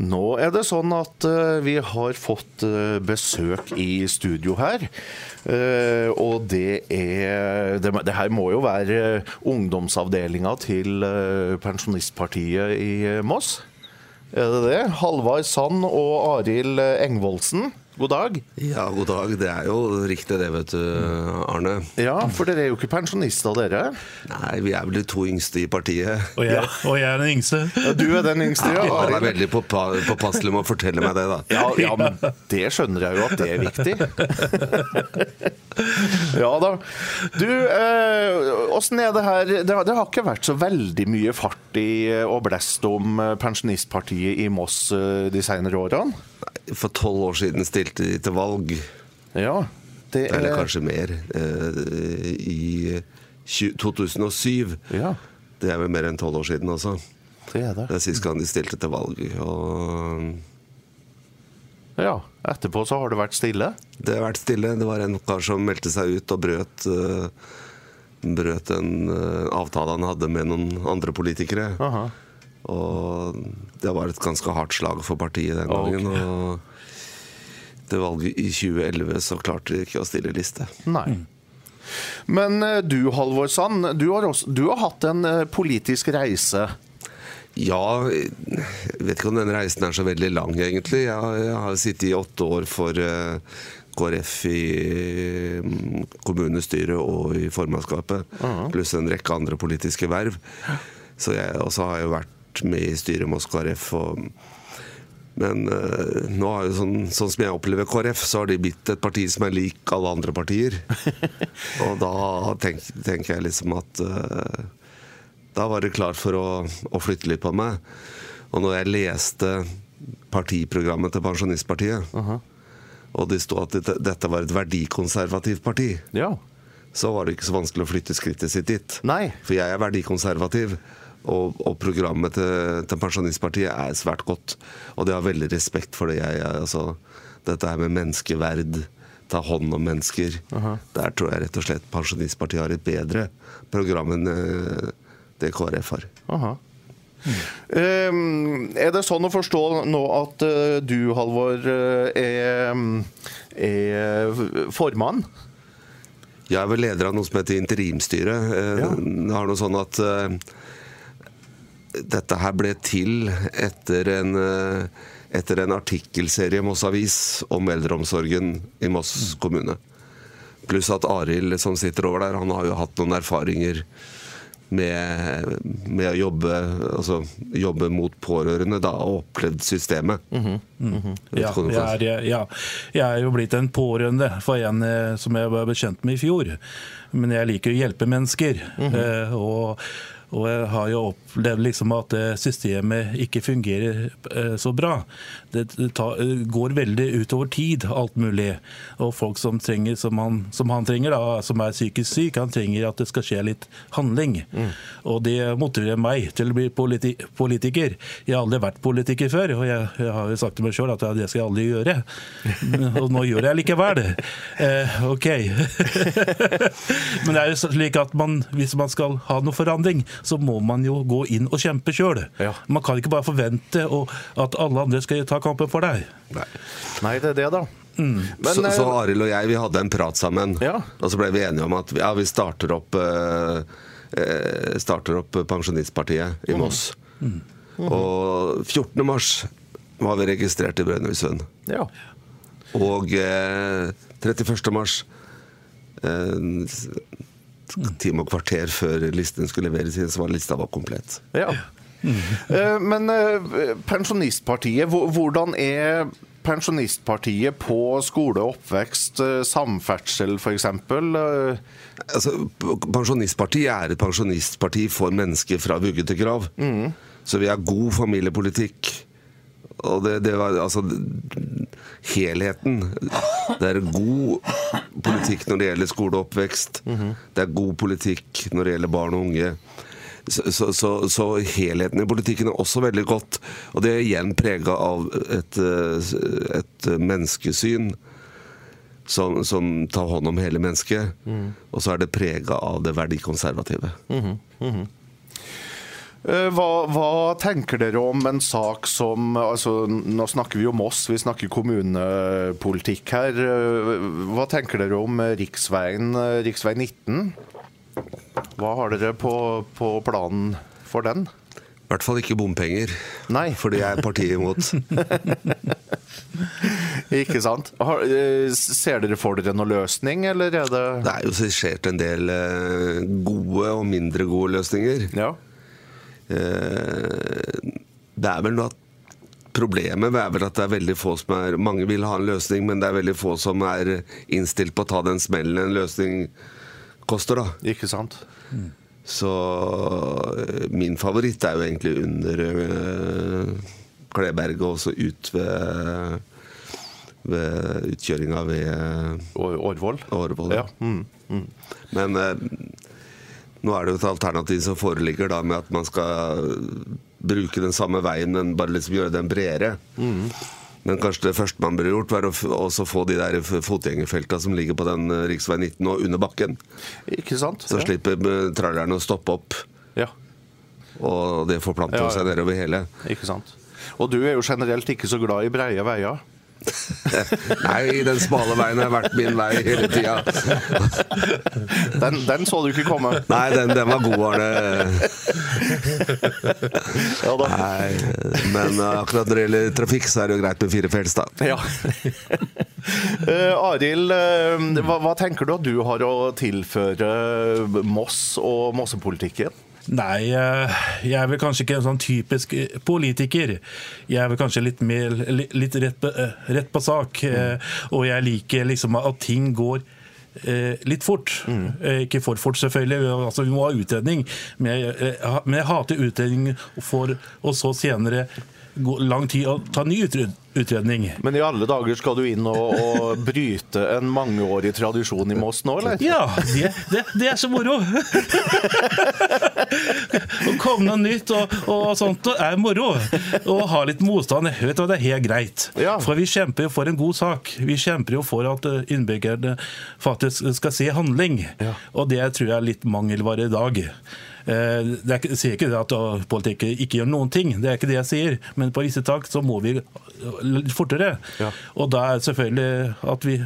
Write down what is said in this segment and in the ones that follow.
Nå er det sånn at uh, vi har fått uh, besøk i studio her. Uh, og det er det, det, her må jo være ungdomsavdelinga til Pensjonistpartiet i Moss. Er det det? Halvard Sand og Arild Engvoldsen. God dag. Ja, god dag. Det er jo riktig det, vet du, Arne. Ja, for dere er jo ikke pensjonister, dere? Nei, vi er vel de to yngste i partiet. Og jeg, og jeg er den yngste. Ja, Du er den yngste, ja. Han er veldig påpasselig med å fortelle meg det, da. Ja, ja, men det skjønner jeg jo at det er viktig. ja da. Du, åssen eh, er det her det, det, har ikke vært så veldig mye fart i og blest om Pensjonistpartiet i Moss eh, de senere årene? For tolv år siden stilte de til valg. Ja, det er... Eller kanskje mer. Eh, I 2007. Ja. Det er vel mer enn tolv år siden også. Det er det. Det er sist gang de stilte til valg. Og ja. Etterpå så har det vært stille? Det har vært stille. Det var en kar som meldte seg ut og brøt, uh, brøt en uh, avtale han hadde med noen andre politikere. Aha. Og det var et ganske hardt slag for partiet den gangen. Okay. Og til valget i 2011 så klarte de ikke å stille liste. Nei. Men eh, du Halvor Sand, du har, også, du har hatt en eh, politisk reise. Ja, jeg vet ikke om den reisen er så veldig lang, egentlig. Jeg, jeg har sittet i åtte år for uh, eh, KrF i um, kommunestyret og i formannskapet, uh -huh. pluss en rekke andre politiske verv. Så jeg også har jo vært med i styret med KrF. Og, men uh, nå har jo sånn, sånn, som jeg opplever KrF, så har de blitt et parti som er lik alle andre partier. og da tenk, tenker jeg liksom at uh, Da var det klart for å, å, flytte litt på meg. Og når jeg leste partiprogrammet til Pensjonistpartiet, uh -huh. og det sto at dette, dette var et verdikonservativt parti, ja. så var det ikke så vanskelig å flytte skrittet sitt dit. Nei. For jeg er verdikonservativ. Og, og, programmet til, til, Pensjonistpartiet er svært godt. Og de har veldig respekt for det. Jeg, altså, dette her med menneskeverd, ta hånd om mennesker. Aha. Der tror jeg rett og slett Pensjonistpartiet har et bedre program enn eh, det KrF har. Aha. Um, er det sånn å forstå nå at uh, du, Halvor, er, er formann? Jeg er vel leder av noe som heter interimstyret. Ja. Det har noe sånn at dette her ble til etter en, eh, etter en artikkelserie i Moss Avis om eldreomsorgen i Moss kommune. Pluss at Arild som sitter over der, han har jo hatt noen erfaringer med, med å jobbe, altså, jobbe, mot pårørende da, og opplevd systemet. Mm -hmm. Mm -hmm. Ja, jeg er, ja, jeg er, jo blitt en pårørende for en eh, som jeg var bekjent med i fjor. Men jeg liker å hjelpe mennesker. Mm -hmm. og og jeg har jo opplevd liksom at systemet ikke fungerer eh, så bra. Det, går veldig utover tid, alt mulig. Og folk som, trenger, som, han, som han trenger, da, som er psykisk syk, han trenger at det skal skje litt handling. Mm. Og det motiverer meg til å bli politi politiker. Jeg har aldri vært politiker før, og jeg, jeg har jo sagt til meg sjøl at det skal jeg aldri gjøre. og nå gjør jeg likevel. Eh, OK. Men det er jo slik at man, hvis man skal ha noe forandring, så må man jo gå inn og kjempe sjøl. Ja. Man kan ikke bare forvente at alle andre skal ta kampen for deg. Nei, Nei det er det, da. Mm. Men, så, så eh, Arild og jeg vi hadde en prat sammen, ja. og så ble vi enige om at ja, vi starter opp, eh, starter opp Pensjonistpartiet i Moss. Mm. Mm. Og 14. mars var vi registrert i Brønnøysund. Ja. Og eh, 31. mars time og kvarter før listen skulle leveres inn, så var lista var komplett. Ja. Mm. Men eh, Pensjonistpartiet, hvordan er Pensjonistpartiet på skole, oppvekst, eh, samferdsel f.eks.? Altså, pensjonistpartiet er et pensjonistparti for mennesker fra vugge til grav. Mm. Så vi har god familiepolitikk. Og det, det, var altså helheten. Det er god politikk når det gjelder skole og oppvekst. Mm -hmm. Det er god politikk når det gjelder barn og unge. Så, så, så, så helheten i politikken er også veldig godt. Og det er igjen prega av et, et menneskesyn. Som, som, tar hånd om hele mennesket. Mm. Og så er det prega av det verdikonservative. Mm -hmm. Eh, Hva, hva tenker dere om en sak som altså, Nå snakker vi om oss, vi snakker kommunepolitikk her. Eh, Hva tenker dere om riksveien, eh, riksvei 19? Hva har dere på, på planen for den? I hvert fall ikke bompenger, Nei, for det er partiet imot. ikke sant? Har, eh, ser dere for dere noen løsning, eller er det Det er jo skissert en del eh, gode og mindre gode løsninger. Ja. Eh, Det er vel noe at Problemet er vel at det er veldig få som er Mange vil ha en løsning, men det er veldig få som er innstilt på å ta den smellen en løsning koster, da. Ikke sant? Så eh, min favoritt er jo egentlig under uh, Kleberget og så ut ved ved utkjøringa ved Årvoll? Årvoll. Ja. Mm. Mm. Men eh, nå er det jo et alternativ som foreligger da med at man skal bruke den samme veien, men bare liksom gjøre den bredere. Men kanskje det første man burde gjort, var å få de der fotgjengerfelta som ligger på den eh, rv. 19 og under bakken. Ikke sant? Så ja. slipper eh, trailerne å stoppe opp, Ja, og det forplanter Ja, ja. seg nedover hele. ikke sant. Og du er jo generelt ikke så glad i breie veier. Nei, den smale veien har vært min vei hele tida. Den, den så du ikke komme. Nei, den, den var god, Arne. Ja, da. Nei, men akkurat når det gjelder trafikk, så er det jo greit med firefelts, da. Ja. Uh, Arild, eh, hva, hva tenker du at du har å tilføre Moss og mossepolitikken? Nei, eh, jeg er vel kanskje ikke en sånn typisk eh, politiker. Jeg er vel kanskje litt mer litt rett på, eh, rett på sak. Mm. Og jeg liker liksom at ting går litt fort. Mm. Ikke for fort, selvfølgelig. Altså, vi må ha utredning. Men jeg, men jeg hater utredning for og så senere lang tid å ta ny utredning. Men i alle dager skal du inn og, og bryte en mangeårig tradisjon i Moss nå, eller? Ja, det, det, det er så moro! Å komme noe nytt og, og sånt og er moro. Og ha litt motstand, vet du, det er helt greit. Ja. For vi kjemper jo for en god sak. Vi kjemper jo for at eh, innbyggerne faktisk skal se handling. Ja. Og det tror jeg er litt mangelvare i dag. Eh, Det er, ikke- jeg sier ikke det at politikken politikk ikke gjør noen ting, det er ikke det jeg sier. Men på visse tak så må vi litt fortere. Ja. Og da er selvfølgelig at vi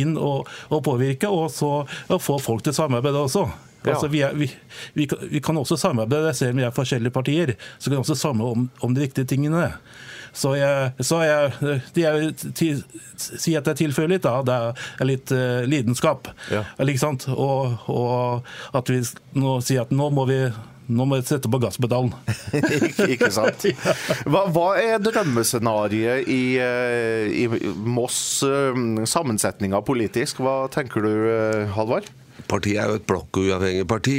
inn og, og påvirke, og så og få folk til samarbeid også. Ja. Altså, vi, er, vi, vi, kan, vi kan også samarbeide, selv om vi er forskjellige partier. Så kan vi også samarbeide om, om de riktige tingene. Så jeg, så jeg, jeg sier at jeg tilfører litt, da, det er litt uh, lidenskap. Ja. Og, og at vi nå sier at nå må vi, nå må jeg sette på gasspedalen. ikke, sant? Hva, hva er drømmescenarioet i, eh, i Moss eh, sammensetninga politisk? Hva tenker du, Halvard? Partiet er jo et blokkuavhengig parti,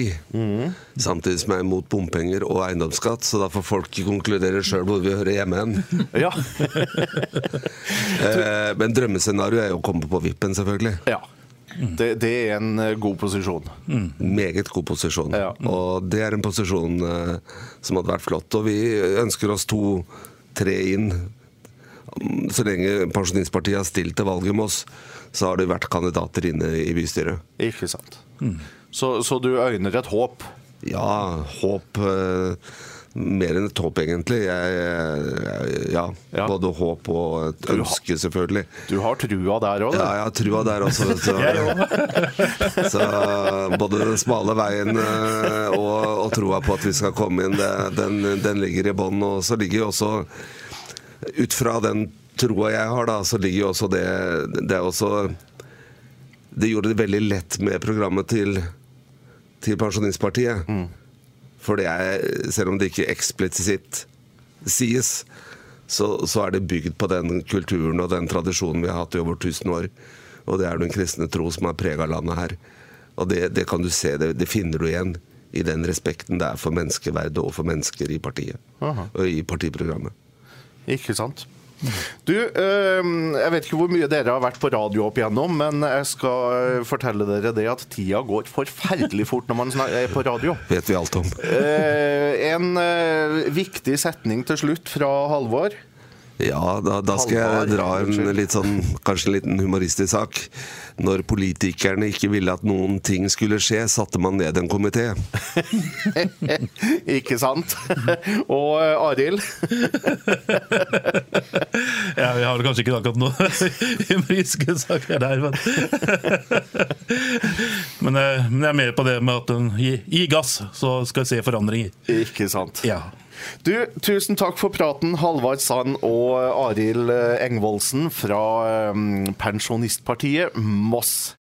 samtidig som jeg er imot bompenger og eiendomsskatt, så da får folk konkludere sjøl hvor vi hører hjemme hen. Ja. Eh, Men drømmescenarioet er jo å komme på vippen, selvfølgelig. ja. Det, det er en eh, god posisjon. Meget god posisjon. Ja. Og det er en posisjon eh, som hadde vært flott. Og vi ønsker oss to-tre inn. Så lenge Pensjonistpartiet har stilt til valget med oss, så har det vært kandidater inne i bystyret. Ikke sant. Så, så du øyner et håp? Ja, håp eh, Mer enn et håp, egentlig. Jeg, jeg, ja, Ja. Både håp og et har- ønske, selvfølgelig. Du har trua der òg? Ja, jeg har trua der også. Så. Så både den smale veien eh, og, og troa på at vi skal komme inn, det, den, den ligger i bånn. Og så ligger jo også Ut fra den troa jeg har, da, så ligger jo også det Det er også Det gjorde det veldig lett med programmet til, til Pensjonistpartiet. For det er, selv om det ikke eksplisitt sies, så, så er det bygd på den kulturen og den tradisjonen vi har hatt i over 1000 år. Og det er den kristne tro som har prega landet her. Og det, det kan du se, det, det finner du igjen i den respekten det er for menneskeverdet og for mennesker i partiet. Aha. Og i partiprogrammet. Ikke sant. Du, eh, jeg vet ikke hvor mye dere har vært på radio opp igjennom, men jeg skal eh, fortelle dere det at tida går forferdelig fort når man er på radio. Vet vi alt om. Eh, en eh, viktig setning til slutt fra Halvor. Ja, da, da skal jeg dra en litt sånn, kanskje en liten humoristisk sak. Når politikerne ikke ville at noen ting skulle skje, satte man ned en komité. Ikke sant? Og eh, Arild? Ja, vi har vel kanskje ikke akkurat noen humoristiske saker der, men men, eh, men jeg er med på det med at den gi, gi gass, så skal vi se forandringer. Ikke sant. Ja. Du, tusen takk for praten, Halvard Sand og Arild Engvoldsen fra eh, Pensjonistpartiet Moss.